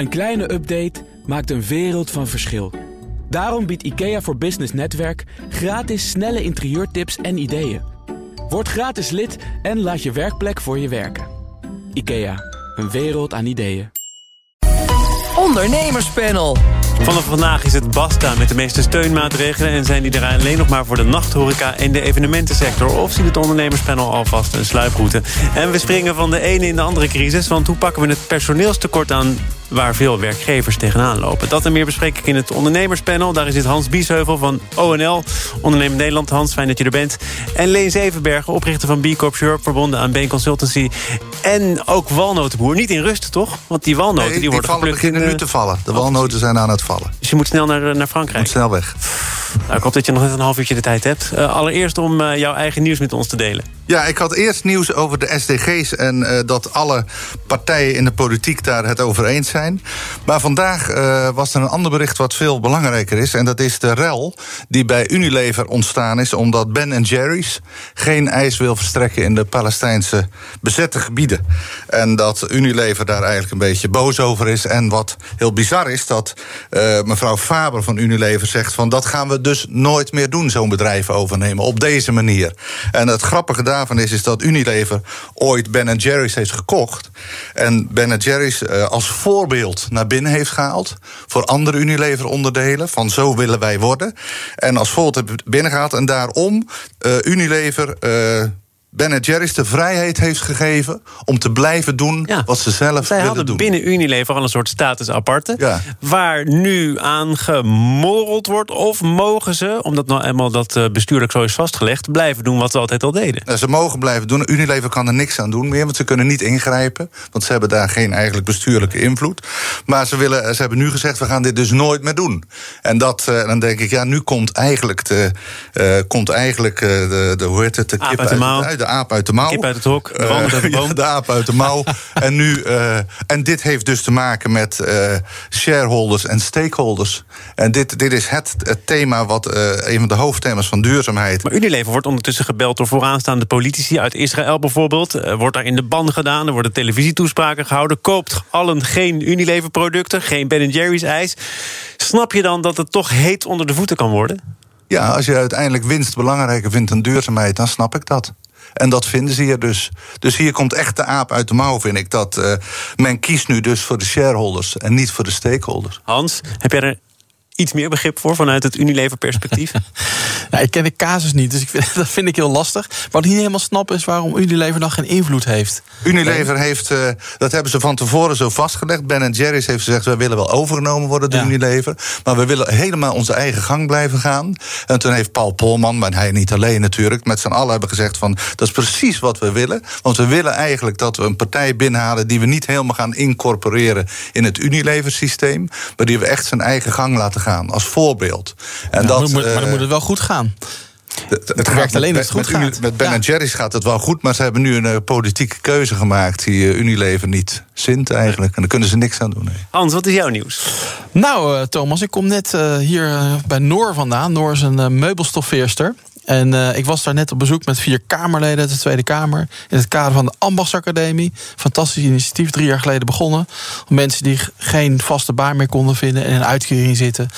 Een kleine update maakt een wereld van verschil. Daarom biedt IKEA voor Business Netwerk gratis snelle interieurtips en ideeën. Word gratis lid en laat je werkplek voor je werken. IKEA, een wereld aan ideeën. Ondernemerspanel. Vanaf vandaag is het basta met de meeste steunmaatregelen... en zijn die er alleen nog maar voor de nachthoreca en de evenementensector... of ziet het ondernemerspanel alvast een sluiproute. En we springen van de ene in de andere crisis... want hoe pakken we het personeelstekort aan waar veel werkgevers tegenaan lopen. Dat en meer bespreek ik in het ondernemerspanel. Daar is dit Hans Biesheuvel van ONL, Ondernemend Nederland. Hans, fijn dat je er bent. En Leen Zevenbergen, oprichter van B Corp Europe... verbonden aan Bain Consultancy. En ook walnotenboer. Niet in rust, toch? Want die walnoten Nee, die die worden vallen geplukt beginnen in, nu eh, te vallen. De walnoten zijn aan het vallen. Dus je moet snel naar, naar Frankrijk. Moet snel weg. Nou, ik hoop dat je nog net een half uurtje de tijd hebt. Eh, allereerst om eh, jouw eigen nieuws met ons te delen. Ja, ik had eerst nieuws over de SDG's... en eh, dat alle partijen in de politiek daar het over eens zijn. Maar vandaag was er een ander bericht wat veel belangrijker is... en dat is de rel die bij Unilever ontstaan is... omdat Ben Jerry's geen ijs wil verstrekken... in de Palestijnse bezette gebieden. En dat Unilever daar eigenlijk een beetje boos over is. En wat heel bizar is, dat mevrouw Faber van Unilever zegt... van dat gaan we dus nooit meer doen, zo'n bedrijf overnemen, op deze manier. En het grappige daarvan is, is dat Unilever ooit Ben Jerry's heeft gekocht... en Ben Jerry's eh, als voorbeeld naar binnen heeft gehaald... voor andere Unilever-onderdelen, van zo willen wij worden. En als voorbeeld heeft binnengehaald en daarom eh, Unilever... Ben Jerry's de vrijheid heeft gegeven om te blijven doen Ja. wat ze zelf Zij willen hadden doen. binnen Unilever al een soort status aparte. Ja. Waar nu aan gemorreld wordt. Of mogen ze, omdat nou eenmaal dat eh, bestuurlijk zo is vastgelegd... blijven doen wat ze altijd al deden. Nou, ze mogen blijven doen. Unilever kan er niks aan doen meer, want ze kunnen niet ingrijpen. Want ze hebben daar geen eigenlijk bestuurlijke invloed. Maar ze, willen, ze hebben nu gezegd, we gaan dit dus nooit meer doen. En dat, eh, dan denk ik, ja, nu komt eigenlijk de, eh, komt eigenlijk, de, de, hoe heet het, de kip uit. De aap uit de mouw. Kip uit het hok, de Eh, uit de boom. ja, de aap uit de mouw. en, nu, eh, en dit heeft dus te maken met eh, shareholders en stakeholders. En dit, dit is het, het thema wat eh, een van de hoofdthema's van duurzaamheid. Maar Unilever wordt ondertussen gebeld door vooraanstaande politici uit Israël bijvoorbeeld. Er wordt daar in de ban gedaan, er worden televisietoespraken gehouden. Koopt allen geen Unilever-producten, geen Ben Jerry's ijs. Snap je dan dat het toch heet onder de voeten kan worden? Ja, als je uiteindelijk winst belangrijker vindt dan duurzaamheid, dan snap ik dat. En dat vinden ze hier dus. Dus hier komt echt de aap uit de mouw, vind ik. Dat eh, men kiest nu dus voor de shareholders en niet voor de stakeholders. Hans, heb jij er iets meer begrip voor vanuit het Unilever-perspectief? Ja, ik ken de casus niet, dus ik vind, dat vind ik heel lastig. Wat ik niet helemaal snap is waarom Unilever dan geen invloed heeft. Unilever heeft, eh, dat hebben ze van tevoren zo vastgelegd. Ben Jerry's heeft gezegd, wij willen wel overgenomen worden door Ja. Unilever. Maar we willen helemaal onze eigen gang blijven gaan. En toen heeft Paul Polman, maar hij niet alleen natuurlijk... met z'n allen hebben gezegd van, dat is precies wat we willen. Want we willen eigenlijk dat we een partij binnenhalen... die we niet helemaal gaan incorporeren in het Unilever-systeem... maar die we echt zijn eigen gang laten gaan, als voorbeeld. En Ja, dat, maar dan eh, moet het wel goed gaan. Het, het werkt alleen als het goed met, gaat. Met Ben Ja. Jerry's gaat het wel goed, maar ze hebben nu een eh, politieke keuze gemaakt die eh, Unilever niet zint eigenlijk. En daar kunnen ze niks aan doen. Nee. Hans, wat is jouw nieuws? Nou, eh, Thomas, ik kom net hier bij Noor vandaan. Noor is een meubelstoffeerster. En ik was daar net op bezoek met vier Kamerleden uit de Tweede Kamer. In het kader van de Ambachtsacademie. Fantastisch initiatief, drie jaar geleden begonnen. Om mensen die geen vaste baan meer konden vinden en in een uitkering zitten,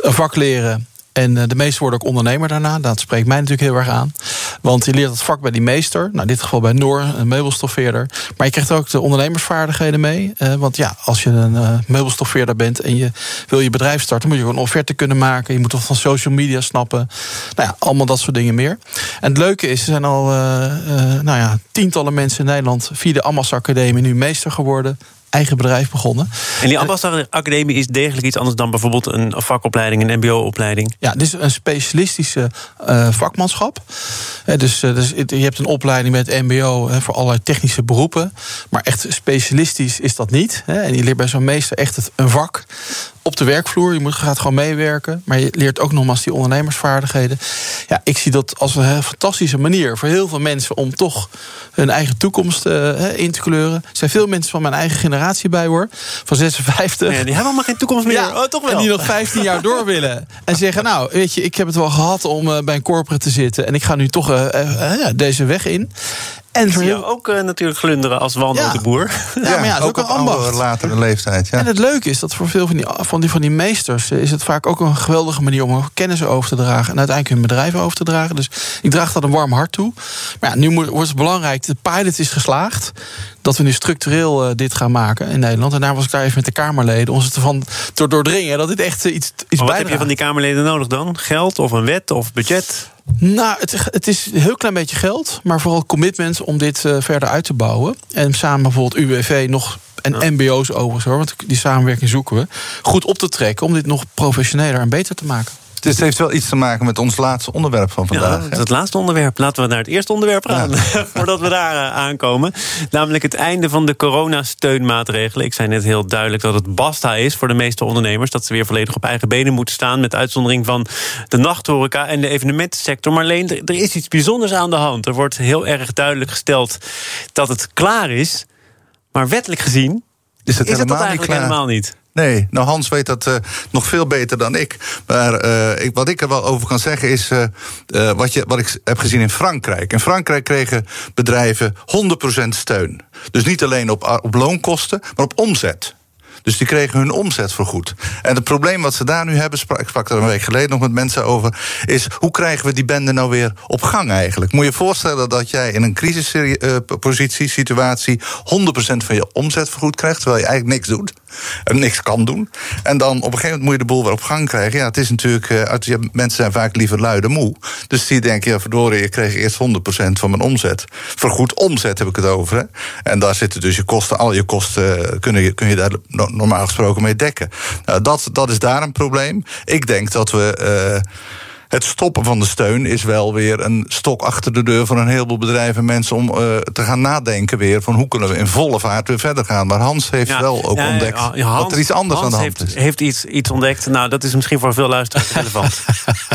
een vak leren. En eh, de meesten worden ook ondernemer daarna. Dat spreekt mij natuurlijk heel erg aan. Want je leert het vak bij die meester. Nou, in dit geval bij Noor, een meubelstoffeerder. Maar je krijgt ook de ondernemersvaardigheden mee. Eh, want ja, als je een eh, meubelstoffeerder bent en je wil je bedrijf starten, moet je een offerte kunnen maken. Je moet wat van social media snappen. Nou ja, allemaal dat soort dingen meer. En het leuke is, er zijn al nou ja, tientallen mensen in Nederland via de Ammas Academie nu meester geworden. Eigen bedrijf begonnen. En die ambassadeur-academie is degelijk iets anders dan bijvoorbeeld een vakopleiding, een MBO-opleiding. Ja, dit is een specialistische eh, vakmanschap. Eh, dus, eh, dus je hebt een opleiding met MBO voor allerlei technische beroepen. Maar echt specialistisch is dat niet. En je leert bij zo'n meester echt het, een vak op de werkvloer. Je moet, gaat gewoon meewerken. Maar je leert ook nogmaals die ondernemersvaardigheden. Ja, ik zie dat als een fantastische manier voor heel veel mensen om toch hun eigen toekomst eh, in te kleuren. Er zijn veel mensen van mijn eigen generatie bij hoor. Van 56. Ja, die hebben allemaal geen toekomst meer. oh, toch wel. En die nog 15 jaar door willen. En zeggen, nou, weet je, ik heb het wel gehad om eh, bij een corporate te zitten. En ik ga nu toch eh, ja, deze weg in. En zie voor je heel- ook eh, natuurlijk glunderen als wandelboer. Ja, maar ja, het is ook, een ambacht. latere leeftijd. Ja. En het leuke is dat voor veel van die, van, die, van die meesters eh, is het vaak ook een geweldige manier om hun kennis over te dragen en uiteindelijk hun bedrijf over te dragen. Dus ik draag dat een warm hart toe. Maar ja, nu moet, wordt het belangrijk, de pilot is geslaagd. Dat we nu structureel eh, dit gaan maken in Nederland. En daar was ik daar even met de Kamerleden om ze ervan te doordringen dat dit echt iets, iets Maar wat heb je van die Kamerleden nodig dan? Geld of een wet of budget? Nou, het, het is een heel klein beetje geld, maar vooral commitment om dit eh, verder uit te bouwen. En samen bijvoorbeeld UWV nog. En MBO's overigens hoor, want die samenwerking zoeken we. Goed op te trekken om dit nog professioneler en beter te maken. Dus het heeft wel iets te maken met ons laatste onderwerp van vandaag. Ja, het laatste onderwerp. Laten we naar het eerste onderwerp gaan. Voordat we daar eh, aankomen. Namelijk het einde van de coronasteunmaatregelen. Ik zei net heel duidelijk dat het basta is voor de meeste ondernemers. Dat ze weer volledig op eigen benen moeten staan. Met uitzondering van de nachthoreca en de evenementensector. Maar alleen, er is iets bijzonders aan de hand. Er wordt heel erg duidelijk gesteld dat het klaar is. Maar wettelijk gezien Is het is het dat helemaal niet eigenlijk klaar? helemaal niet. Nee, nou Hans weet dat eh, nog veel beter dan ik. Maar eh, ik, wat ik er wel over kan zeggen is eh, wat, je, wat ik heb gezien in Frankrijk. In Frankrijk kregen bedrijven 100% steun. Dus niet alleen op, op loonkosten, maar op omzet. Dus die kregen hun omzet vergoed. En het probleem wat ze daar nu hebben, ik sprak er een week geleden nog met mensen over, is hoe krijgen we die bende nou weer op gang eigenlijk? Moet je je voorstellen dat jij in een crisispositie, situatie, 100% van je omzet vergoed krijgt, terwijl je eigenlijk niks doet en niks kan doen. En dan op een gegeven moment moet je de boel weer op gang krijgen. Ja, het is natuurlijk, eh, mensen zijn vaak liever lui moe. Dus die denken, ja, verdorie, je kreeg eerst 100% van mijn omzet. Vergoed omzet heb ik het over. Hè? En daar zitten dus je kosten, al je kosten eh, kun je, kun je daar normaal gesproken mee dekken. Nou, dat, dat is daar een probleem. Ik denk dat we. Het stoppen van de steun is wel weer een stok achter de deur van een heleboel bedrijven en mensen om eh, te gaan nadenken weer van hoe kunnen we in volle vaart weer verder gaan. Maar Hans heeft Ja, wel ook ja, ontdekt ja, Hans- dat er iets anders Hans aan de hand heeft, is. heeft iets, iets ontdekt. Nou, dat is misschien voor veel luisteraars relevant.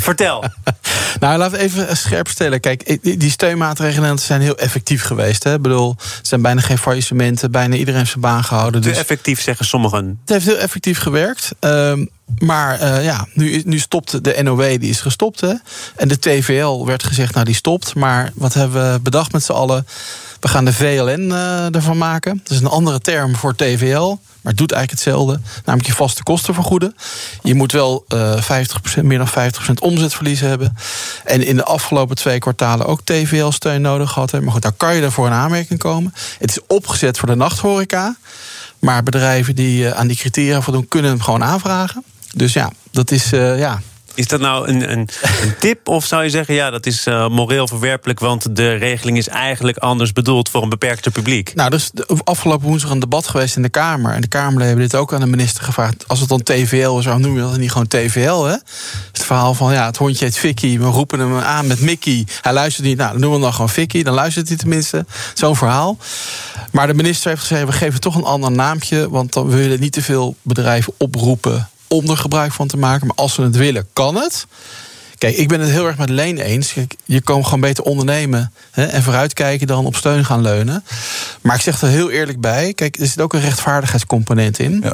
Vertel. Nou, laten we even scherp stellen. Kijk, die die steunmaatregelen zijn heel effectief geweest. Hè? Ik bedoel, er zijn bijna geen faillissementen. Bijna iedereen heeft zijn baan gehouden. Te Dus effectief zeggen sommigen. het heeft heel effectief gewerkt. Ehm, maar eh, ja, nu, nu stopt de NOW, die is gestopt. Hè? En de TVL werd gezegd, nou die stopt. Maar wat hebben we bedacht met z'n allen? We gaan de VLN eh, ervan maken. Dat is een andere term voor TVL. Maar het doet eigenlijk hetzelfde. Namelijk je vaste kosten vergoeden. Je moet wel eh 50%, meer dan 50% omzetverlies hebben. En in de afgelopen twee kwartalen ook TVL-steun nodig gehad. Maar goed, daar kan je ervoor in aanmerking komen. Het is opgezet voor de nachthoreca. Maar bedrijven die eh, aan die criteria voldoen, kunnen hem gewoon aanvragen. Dus ja, dat is eh, ja, Is dat nou een, een, een tip? Of zou je zeggen, ja, dat is eh, moreel verwerpelijk... want de regeling is eigenlijk anders bedoeld voor een beperkter publiek? Nou, er is de- afgelopen woensdag een debat geweest in de Kamer. En de Kamerleden hebben dit ook aan de minister gevraagd. Als het dan TVL is, waarom noem je dat niet gewoon TVL? Hè? Het verhaal van, ja, het hondje heet Vicky. We roepen hem aan met Mickey. Hij luistert niet. Nou, dan doen we hem dan gewoon Vicky. Dan luistert hij tenminste. Zo'n verhaal. Maar de minister heeft gezegd, we geven toch een ander naampje. Want dan willen we niet te veel bedrijven oproepen om er gebruik van te maken. Maar als ze het willen, kan het. Kijk, ik ben het heel erg met Leen eens. Je kan gewoon beter ondernemen hè, en vooruitkijken dan op steun gaan leunen. Maar ik zeg er heel eerlijk bij. Kijk, er zit ook een rechtvaardigheidscomponent in. Ja.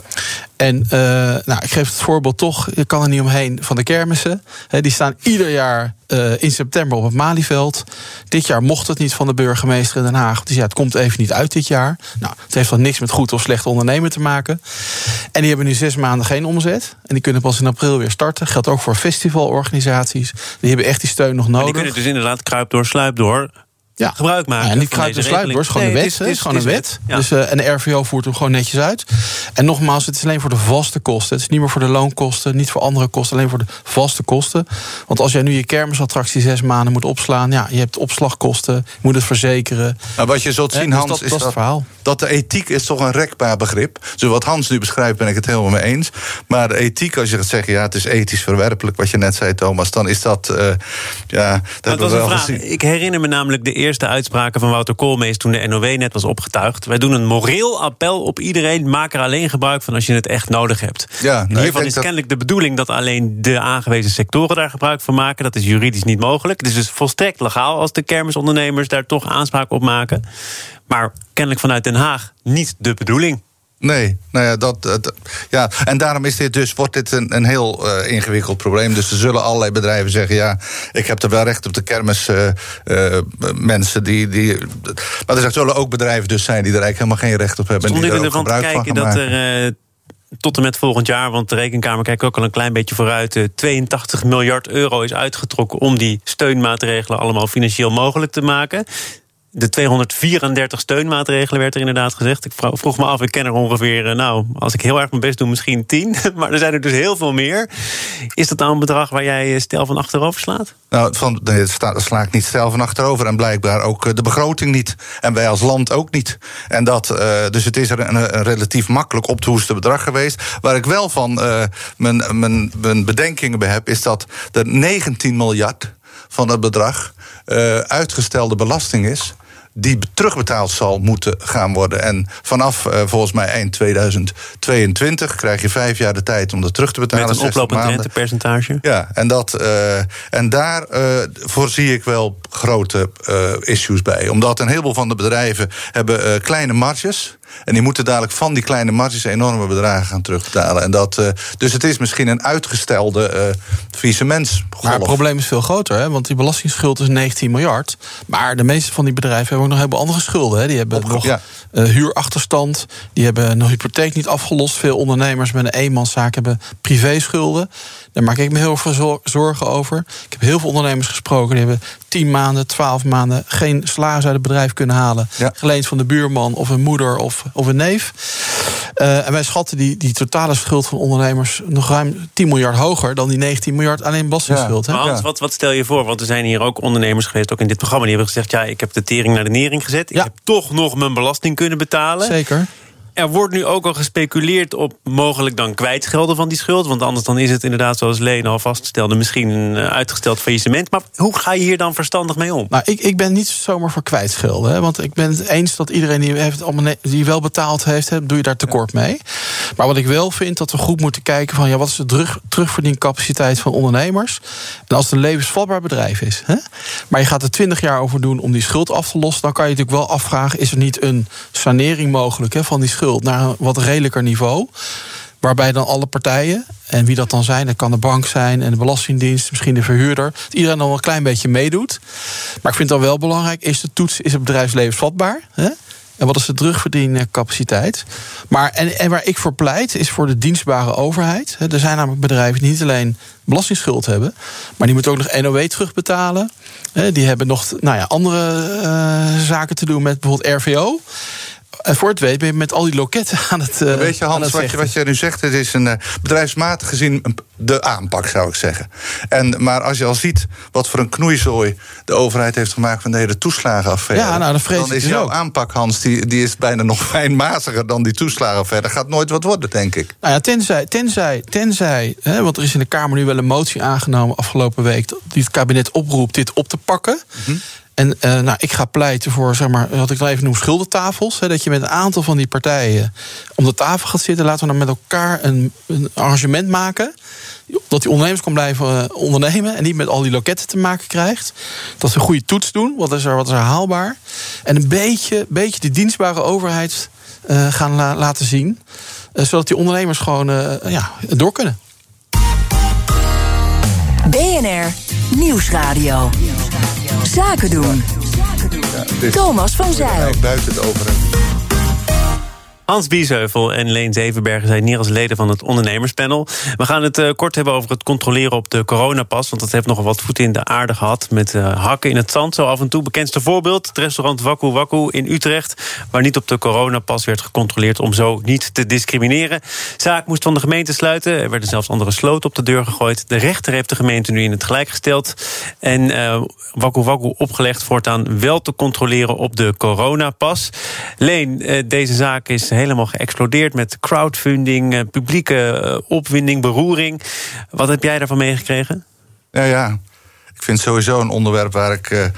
En eh, nou, ik geef het voorbeeld toch, je kan er niet omheen van de kermissen. Hè, die staan ieder jaar eh, in september op het Malieveld. Dit jaar mocht het niet van de burgemeester in Den Haag. Dus ja, het komt even niet uit dit jaar. Nou, het heeft dan niks met goed of slecht ondernemen te maken. En die hebben nu zes maanden geen omzet. En die kunnen pas in april weer starten. Geldt ook voor festivalorganisaties. Die hebben echt die steun nog Maar nodig. die kunnen dus inderdaad kruip door, sluip door... Ja. gebruik maken Ja, niet en sluip, hoor. Het is gewoon een wet. Het is gewoon een wet. Ja. Dus, eh, en de RVO voert hem gewoon netjes uit. En nogmaals, het is alleen voor de vaste kosten. Het is niet meer voor de loonkosten, niet voor andere kosten, alleen voor de vaste kosten. Want als jij nu je kermisattractie zes maanden moet opslaan, ja, je hebt opslagkosten, je moet het verzekeren. Nou, wat je zult zien, dus Hans, dat- is dat verhaal. dat de ethiek is toch een rekbaar begrip. Dus wat Hans nu beschrijft, ben ik het helemaal mee eens. Maar de ethiek, als je gaat zeggen, ja, het is ethisch verwerpelijk, wat je net zei, Thomas, dan is dat, eh, ja, dat Maar we was een wel vraag. gezien. Ik herinner me namelijk de eerste uitspraken van Wouter Koolmees toen de NOW net was opgetuigd. Wij doen een moreel appel op iedereen. Maak er alleen gebruik van als je het echt nodig hebt. Ja, nou, hiervan is dat- kennelijk de bedoeling dat alleen de aangewezen sectoren daar gebruik van maken. Dat is juridisch niet mogelijk. Het is dus volstrekt legaal als de kermisondernemers daar toch aanspraak op maken. Maar kennelijk vanuit Den Haag niet de bedoeling. Nee, nou ja, dat, dat, ja, en daarom is dit dus, wordt dit een, een heel uh, ingewikkeld probleem. Dus er zullen allerlei bedrijven zeggen: ja, ik heb er wel recht op de kermis. Uh, uh, mensen die, die. Maar er zullen ook bedrijven dus zijn die er eigenlijk helemaal geen recht op hebben. Stond en die er ook gebruik van kijken dat er tot en met volgend jaar, want de Rekenkamer kijkt ook al een klein beetje vooruit. 82 miljard euro is uitgetrokken om die steunmaatregelen allemaal financieel mogelijk te maken de 234 steunmaatregelen werd er inderdaad gezegd. Ik vroeg me af, ik ken er ongeveer, eh, nou, als ik heel erg mijn best doe, misschien 10. Maar er zijn er dus heel veel meer. Is dat nou een bedrag waar jij eh, stel van achterover slaat? Nou, van, nee, daar sla ik niet stel van achterover. En blijkbaar ook eh, de begroting niet. En wij als land ook niet. En dat, dus het is er een, relatief makkelijk op te hoesten bedrag geweest. Waar ik wel van mijn, mijn, mijn bedenkingen bij heb, is dat er 19 miljard van dat bedrag uitgestelde belasting is die terugbetaald zal moeten gaan worden. En vanaf uh, volgens mij eind 2022 krijg je vijf jaar de tijd om dat terug te betalen. Met een oplopend rentepercentage. Ja, en, dat, uh, en daar uh, voorzie ik wel grote issues bij. Omdat een heleboel van de bedrijven hebben kleine marges. En die moeten dadelijk van die kleine marges enorme bedragen gaan terugbetalen. En dat, uh, dus het is misschien een uitgestelde uh, faillissementsgolf. Maar het probleem is veel groter, hè? want die belastingsschuld is 19 miljard. Maar de meeste van die bedrijven hebben ook nog heel andere schulden. Hè? Die hebben nog ja. huurachterstand, die hebben nog hypotheek niet afgelost. Veel ondernemers met een eenmanszaak hebben privéschulden. Daar maak ik me heel veel zorgen over. Ik heb heel veel ondernemers gesproken. Die hebben 10 maanden, 12 maanden geen salaris uit het bedrijf kunnen halen. Ja. Geleend van de buurman of een moeder of, of een neef. Uh, en wij schatten die, die totale schuld van ondernemers nog ruim 10 miljard hoger dan die 19 miljard alleen belastingschuld. Ja. Hans, wat, wat stel je voor? Want er zijn hier ook ondernemers geweest, ook in dit programma, die hebben gezegd: ja, ik heb de tering naar de nering gezet. Ik heb toch nog mijn belasting kunnen betalen. Zeker. Er wordt nu ook al gespeculeerd op mogelijk dan kwijtschelden van die schuld. Want anders dan is het inderdaad, zoals Leen al vaststelde, misschien een eh, uitgesteld faillissement. Maar hoe ga je hier dan verstandig mee om? Nou, ik, ik ben niet zomaar voor kwijtschelden. Hè, want ik ben het eens dat iedereen die, heeft, die wel betaald heeft, hè, doe je daar tekort mee. Maar wat ik wel vind, dat we goed moeten kijken van ja, wat is de terug, terugverdiencapaciteit van ondernemers. En als het een levensvatbaar bedrijf is. Hè, maar je gaat er twintig jaar over doen om die schuld af te lossen. Dan kan je natuurlijk wel afvragen, is er niet een sanering mogelijk hè, van die schuld? naar een wat redelijker niveau. Waarbij dan alle partijen, en wie dat dan zijn, dat kan de bank zijn en de Belastingdienst, misschien de verhuurder, dat iedereen dan wel een klein beetje meedoet. Maar ik vind dan wel belangrijk: is de toets, is het bedrijf levensvatbaar? Hè? En wat is de terugverdiencapaciteit? Maar en, en waar ik voor pleit, is voor de dienstbare overheid. Er zijn namelijk bedrijven die niet alleen belastingsschuld hebben, maar die moeten ook nog NOW terugbetalen. Die hebben nog nou ja, andere uh, zaken te doen met bijvoorbeeld RVO. En voor het weet ben je met al die loketten aan het. Uh, Weet je, Hans, wat je, wat je nu zegt, het is een uh, bedrijfsmatig gezien de aanpak, zou ik zeggen. En, maar als je al ziet wat voor een knoeizooi de overheid heeft gemaakt van de hele toeslagenaffaire. Ja, nou, dan is dus jouw aanpak, Hans, die, die is bijna nog fijnmaziger dan die toeslagenaffaire. Dat gaat nooit wat worden, denk ik. Nou ja, tenzij, tenzij, tenzij hè, want er is in de Kamer nu wel een motie aangenomen afgelopen week. die het kabinet oproept dit op te pakken. Mm en uh, nou, ik ga pleiten voor, zeg maar, wat ik dan even noem, schuldentafels. Hè, dat je met een aantal van die partijen om de tafel gaat zitten. Laten we dan met elkaar een, een arrangement maken. Dat die ondernemers kan blijven uh, ondernemen. En niet met al die loketten te maken krijgt. Dat ze een goede toets doen. Wat is er, wat is haalbaar? En een beetje, beetje de dienstbare overheid uh, gaan la laten zien. zodat die ondernemers gewoon ja, door kunnen. BNR Nieuwsradio. Zaken doen. Thomas van Zijl. Buiten het overheid. Hans Biesheuvel en Leen Zevenbergen zijn hier als leden van het ondernemerspanel. We gaan het uh, kort hebben over het controleren op de coronapas. Want dat heeft nogal wat voet in de aarde gehad. Met uh, hakken in het zand, zo af en toe. Bekendste voorbeeld: het restaurant Waku Waku in Utrecht. Waar niet op de coronapas werd gecontroleerd om zo niet te discrimineren. Zaak moest van de gemeente sluiten. Er werden zelfs andere sloten op de deur gegooid. De rechter heeft de gemeente nu in het gelijk gesteld. En uh, Waku Waku opgelegd voortaan wel te controleren op de coronapas. Leen, deze zaak is helemaal geëxplodeerd met crowdfunding, eh, publieke eh, opwinding, beroering. Wat heb jij daarvan meegekregen? Ja, ja. Ik vind sowieso een onderwerp waar ik.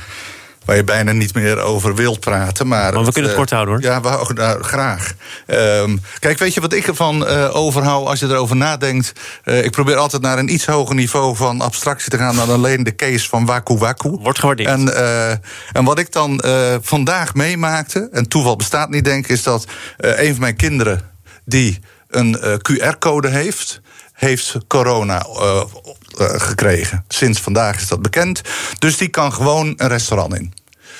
Waar je bijna niet meer over wilt praten. Maar, maar we kunnen het kort houden hoor. Ja, we, nou, graag. Um, kijk, weet je wat ik ervan uh, overhoud als je erover nadenkt? Uh, ik probeer altijd naar een iets hoger niveau van abstractie te gaan dan alleen de case van Waku Waku. Wordt gewaardeerd. En, en wat ik dan vandaag meemaakte, en toeval bestaat niet, denk ik, is dat een van mijn kinderen die een QR-code heeft, heeft corona gekregen. Sinds vandaag is dat bekend. Dus die kan gewoon een restaurant in.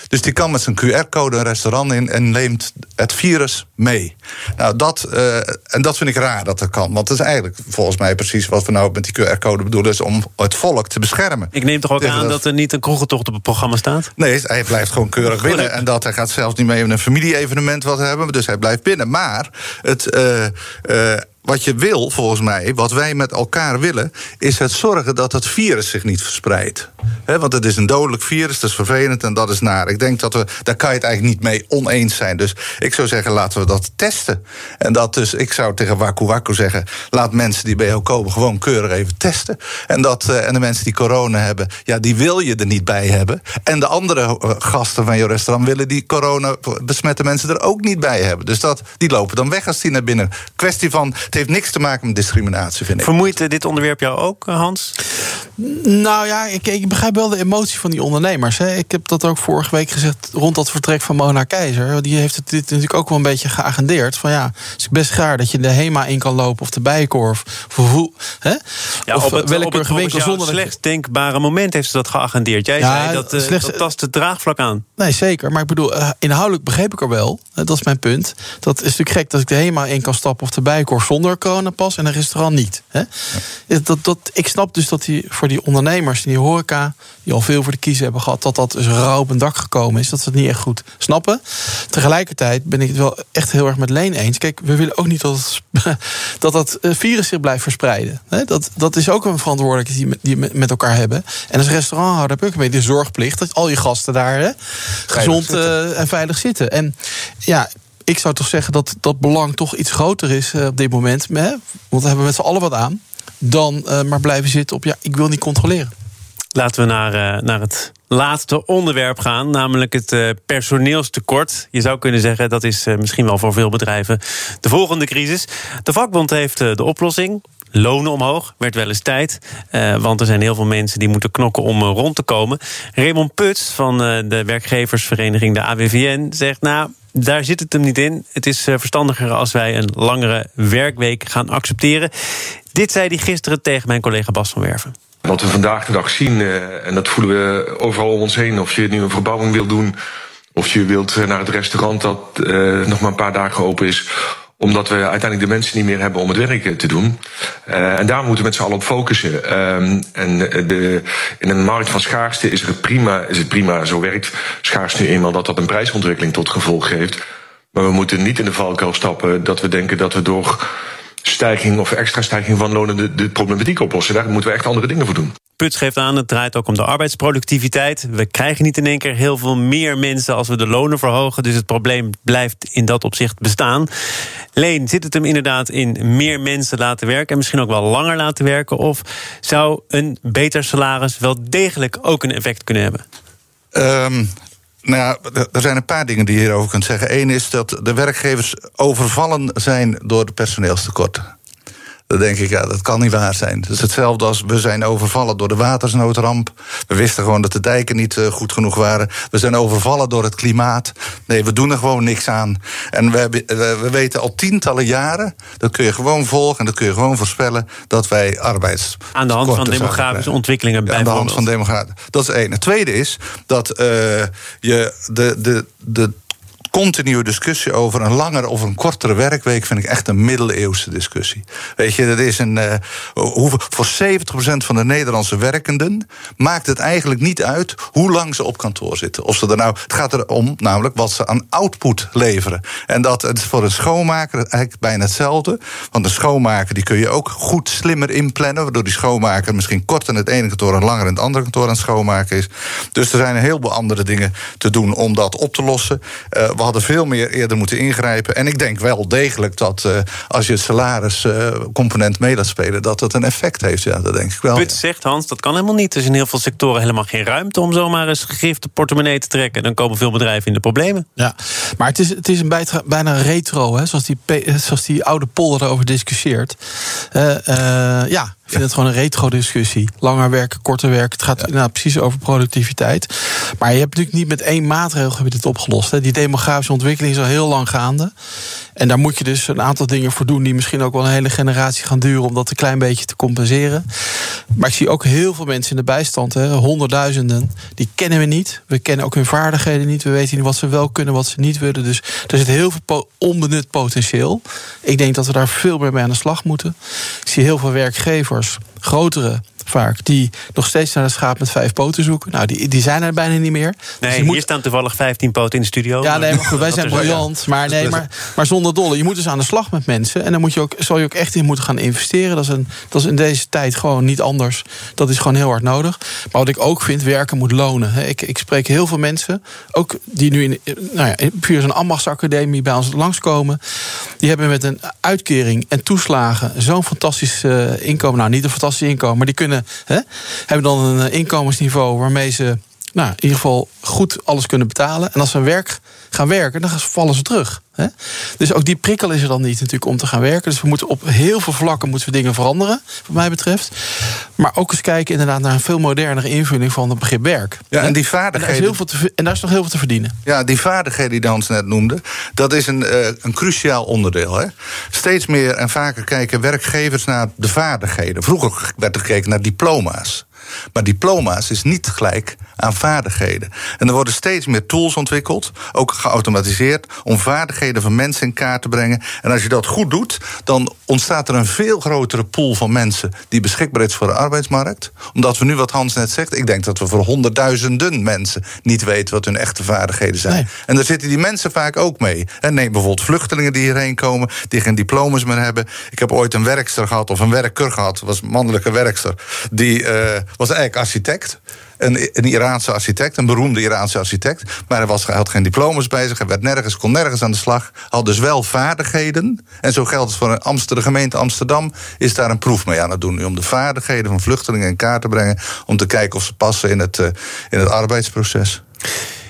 Dus die kan met zijn QR-code een restaurant in en neemt het virus mee. Nou, dat, uh, en dat vind ik raar dat dat kan. Want dat is eigenlijk volgens mij precies wat we nou met die QR-code bedoelen... is om het volk te beschermen. Ik neem toch ook aan dat... er niet een kroegentocht op het programma staat? Nee, hij blijft gewoon keurig binnen. En dat hij gaat zelfs niet mee in een familie-evenement wat hebben. Dus hij blijft binnen. Maar het... Uh, uh, wat je wil, volgens mij, wat wij met elkaar willen, is het zorgen dat het virus zich niet verspreidt. want het is een dodelijk virus, dat is vervelend en dat is naar. Ik denk dat we, daar kan je het eigenlijk niet mee oneens zijn. Dus ik zou zeggen, laten we dat testen. En dat dus, ik zou tegen Waku Waku zeggen, laat mensen die bij jou komen gewoon keurig even testen. En, dat, uh, en de mensen die corona hebben, ja, die wil je er niet bij hebben. En de andere uh, gasten van je restaurant willen die corona besmette mensen er ook niet bij hebben. Dus dat, die lopen dan weg als die naar binnen. Kwestie van heeft niks te maken met discriminatie, vind ik. Vermoeit eh, dit onderwerp jou ook, eh, Hans? Nou ja, ik, ik begrijp wel de emotie van die ondernemers. Hè. Ik heb dat ook vorige week gezegd rond dat vertrek van Mona Keizer. Die heeft het dit natuurlijk ook wel een beetje geagendeerd. Van ja, het is best gaar dat je de HEMA in kan lopen of de Bijenkorf. Of, hoe, hè? Ja, of op het, willekeurige winkel zonder... slechts denkbare moment heeft ze dat geagendeerd. Jij ja, zei dat, uh, slechts, dat tast het draagvlak aan. Nee, zeker. Maar ik bedoel, inhoudelijk begreep ik er wel. Dat is mijn punt. Dat is natuurlijk gek dat ik de HEMA in kan stappen of de Bijenkorf zonder coronapas en een restaurant niet. Hè? Dat, dat, ik snap dus dat die, voor die ondernemers in die horeca, die al veel voor de kiezer hebben gehad, dat dat dus rauw op een dak gekomen is. Dat ze het niet echt goed snappen. Tegelijkertijd ben ik het wel echt heel erg met Leen eens. Kijk, we willen ook niet dat dat, dat eh, virus zich blijft verspreiden. Dat, dat is ook een verantwoordelijkheid die, die met elkaar hebben. En als restauranthouder heb je ook een beetje de zorgplicht dat al je gasten daar hè, gezond uh, en veilig zitten. En ja, ik zou toch zeggen dat dat belang toch iets groter is uh, op dit moment. Hè? Want we hebben met z'n allen wat aan. Dan uh, maar blijven zitten op ja, ik wil niet controleren. Laten we naar, uh, naar het laatste onderwerp gaan, namelijk het personeelstekort. Je zou kunnen zeggen dat is misschien wel voor veel bedrijven de volgende crisis. De vakbond heeft de oplossing lonen omhoog. Werd wel eens tijd. Want er zijn heel veel mensen die moeten knokken om rond te komen. Raymond Puts van de werkgeversvereniging de AWVN zegt... nou, daar zit het hem niet in. Het is eh, verstandiger als wij een langere werkweek gaan accepteren. Dit zei hij gisteren tegen mijn collega Bas van Werven. Wat we vandaag de dag zien, uh, en dat voelen we overal om ons heen... of je nu een verbouwing wil doen, of je wilt naar het restaurant... dat nog maar een paar dagen open is omdat we uiteindelijk de mensen niet meer hebben om het werk te doen. Uh, en daar moeten we met z'n allen op focussen. Uh, en de, in een markt van schaarste is het prima, is het prima, zo werkt schaarste nu eenmaal, dat dat een prijsontwikkeling tot gevolg heeft. Maar we moeten niet in de valkuil stappen dat we denken dat we door stijging of extra stijging van lonen de, de problematiek oplossen. Daar moeten we echt andere dingen voor doen. Puts geeft aan, het draait ook om de arbeidsproductiviteit. We krijgen niet in één keer heel veel meer mensen als we de lonen verhogen. Dus het probleem blijft in dat opzicht bestaan. Leen, zit het hem inderdaad in meer mensen laten werken en misschien ook wel langer laten werken? Of zou een beter salaris wel degelijk ook een effect kunnen hebben? Um, nou er zijn een paar dingen die je hierover kunt zeggen. Eén is dat de werkgevers overvallen zijn door de personeelstekorten. Dan denk ik, ja, dat kan niet waar zijn. Het is hetzelfde als we zijn overvallen door de watersnoodramp. We wisten gewoon dat de dijken niet uh, goed genoeg waren. We zijn overvallen door het klimaat. Nee, we doen er gewoon niks aan. En we, hebben, we, we weten al tientallen jaren, dat kun je gewoon volgen en dat kun je gewoon voorspellen, dat wij arbeids. Aan de hand van demografische ontwikkelingen ja, Aan de hand van demografische. Dat is één. Het tweede is dat uh, je de, de, de continue discussie over een langere of een kortere werkweek vind ik echt een middeleeuwse discussie. Weet je, dat is een. Uh, voor 70% van de Nederlandse werkenden maakt het eigenlijk niet uit hoe lang ze op kantoor zitten. Of ze er nou, het gaat erom namelijk wat ze aan output leveren. En dat het voor een schoonmaker eigenlijk bijna hetzelfde. Want een schoonmaker die kun je ook goed slimmer inplannen, waardoor die schoonmaker misschien kort in het ene kantoor en langer in het andere kantoor aan het schoonmaken is. Dus er zijn een heleboel andere dingen te doen om dat op te lossen. Uh, hadden veel meer eerder moeten ingrijpen. En ik denk wel degelijk dat uh, als je het salariscomponent uh, mee laat spelen, dat dat een effect heeft. Ja, dat denk ik wel. Put zegt Hans, dat kan helemaal niet. Er is in heel veel sectoren helemaal geen ruimte om zomaar eens gegifte portemonnee te trekken. Dan komen veel bedrijven in de problemen. Ja, maar het is, het is een bijna, bijna retro, hè, zoals, die, zoals die oude polder erover discussieert. Uh, ja Ik vind het gewoon een retro-discussie. Langer werken, korter werken. Het gaat nou, precies over productiviteit. Maar je hebt natuurlijk niet met één maatregel heb je dit opgelost. Hè. Die demografische ontwikkeling is al heel lang gaande. En daar moet je dus een aantal dingen voor doen... die misschien ook wel een hele generatie gaan duren... om dat een klein beetje te compenseren. Maar ik zie ook heel veel mensen in de bijstand. Hè, honderdduizenden. Die kennen we niet. We kennen ook hun vaardigheden niet. We weten niet wat ze wel kunnen, wat ze niet willen. Dus er zit heel veel onbenut potentieel. Ik denk dat we daar veel meer mee aan de slag moeten. Ik zie heel veel werkgevers, bezoekers. Grotere vaak, die nog steeds naar de schaap met vijf poten zoeken. Nou, die, die zijn er bijna niet meer. Nee, dus hier moet... staan toevallig 15 poten in de studio. Ja, nee, maar goed, wij zijn briljant. Maar, nee, maar, maar zonder dolle. Je moet dus aan de slag met mensen. En dan moet je ook, zal je ook echt in moeten gaan investeren. Dat is, een, dat is in deze tijd gewoon niet anders. Dat is gewoon heel hard nodig. Maar wat ik ook vind, werken moet lonen. Ik, ik spreek heel veel mensen, ook die nu in, nou ja, puur zo'n ambachtsacademie bij ons langskomen. Die hebben met een uitkering en toeslagen zo'n fantastisch uh, inkomen. Nou, niet een fantastisch inkomen, maar die kunnen hè, hebben dan een eh, inkomensniveau waarmee ze nou, in ieder geval goed alles kunnen betalen. En als ze werk gaan werken, dan vallen ze terug. Hè? Dus ook die prikkel is er dan niet natuurlijk om te gaan werken. Dus we moeten op heel veel vlakken moeten we dingen veranderen, wat mij betreft. Maar ook eens kijken inderdaad naar een veel modernere invulling van het begrip werk. Ja, en die vaardigheden. En daar, is heel veel te, en daar is nog heel veel te verdienen. Ja, die vaardigheden die Dans net noemde, dat is een, uh, een cruciaal onderdeel. Hè? Steeds meer en vaker kijken werkgevers naar de vaardigheden. Vroeger werd er gekeken naar diploma's. Maar diploma's is niet gelijk aan vaardigheden. En er worden steeds meer tools ontwikkeld, ook geautomatiseerd, om vaardigheden van mensen in kaart te brengen. En als je dat goed doet, dan ontstaat er een veel grotere pool van mensen die beschikbaar is voor de arbeidsmarkt. Omdat we nu, wat Hans net zegt, ik denk dat we voor honderdduizenden mensen niet weten wat hun echte vaardigheden zijn. En daar zitten die mensen vaak ook mee. En neem bijvoorbeeld vluchtelingen die hierheen komen, die geen diploma's meer hebben. Ik heb ooit een werkster gehad, of een werker gehad, was een mannelijke werkster, die uh, was eigenlijk architect. Een, een Iraanse architect, een beroemde Iraanse architect. Maar hij, was, had geen diploma's bij zich, hij werd nergens, kon nergens aan de slag. Had dus wel vaardigheden. En zo geldt het voor Amsterdam, de gemeente Amsterdam. Is daar een proef mee aan het doen. Om de vaardigheden van vluchtelingen in kaart te brengen. Om te kijken of ze passen in het, uh, in het arbeidsproces.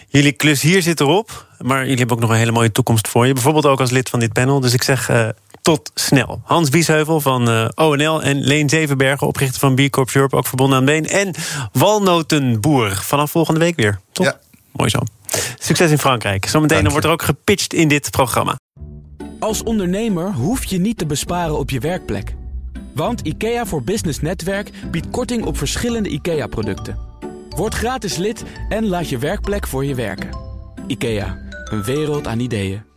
Jullie klus hier zit erop. Maar jullie hebben ook nog een hele mooie toekomst voor je. Bijvoorbeeld ook als lid van dit panel. Dus ik zeg uh, tot snel. Hans Biesheuvel van uh, ONL en Leen Zevenbergen, oprichter van B Corp Europe, ook verbonden aan Been. En walnotenboer vanaf volgende week weer. Top. Ja. Mooi zo. Succes in Frankrijk. Zometeen wordt er ook gepitcht in dit programma. Als ondernemer hoef je niet te besparen op je werkplek. Want IKEA voor Business Netwerk biedt korting op verschillende IKEA-producten. Word gratis lid en laat je werkplek voor je werken. IKEA, een wereld aan ideeën.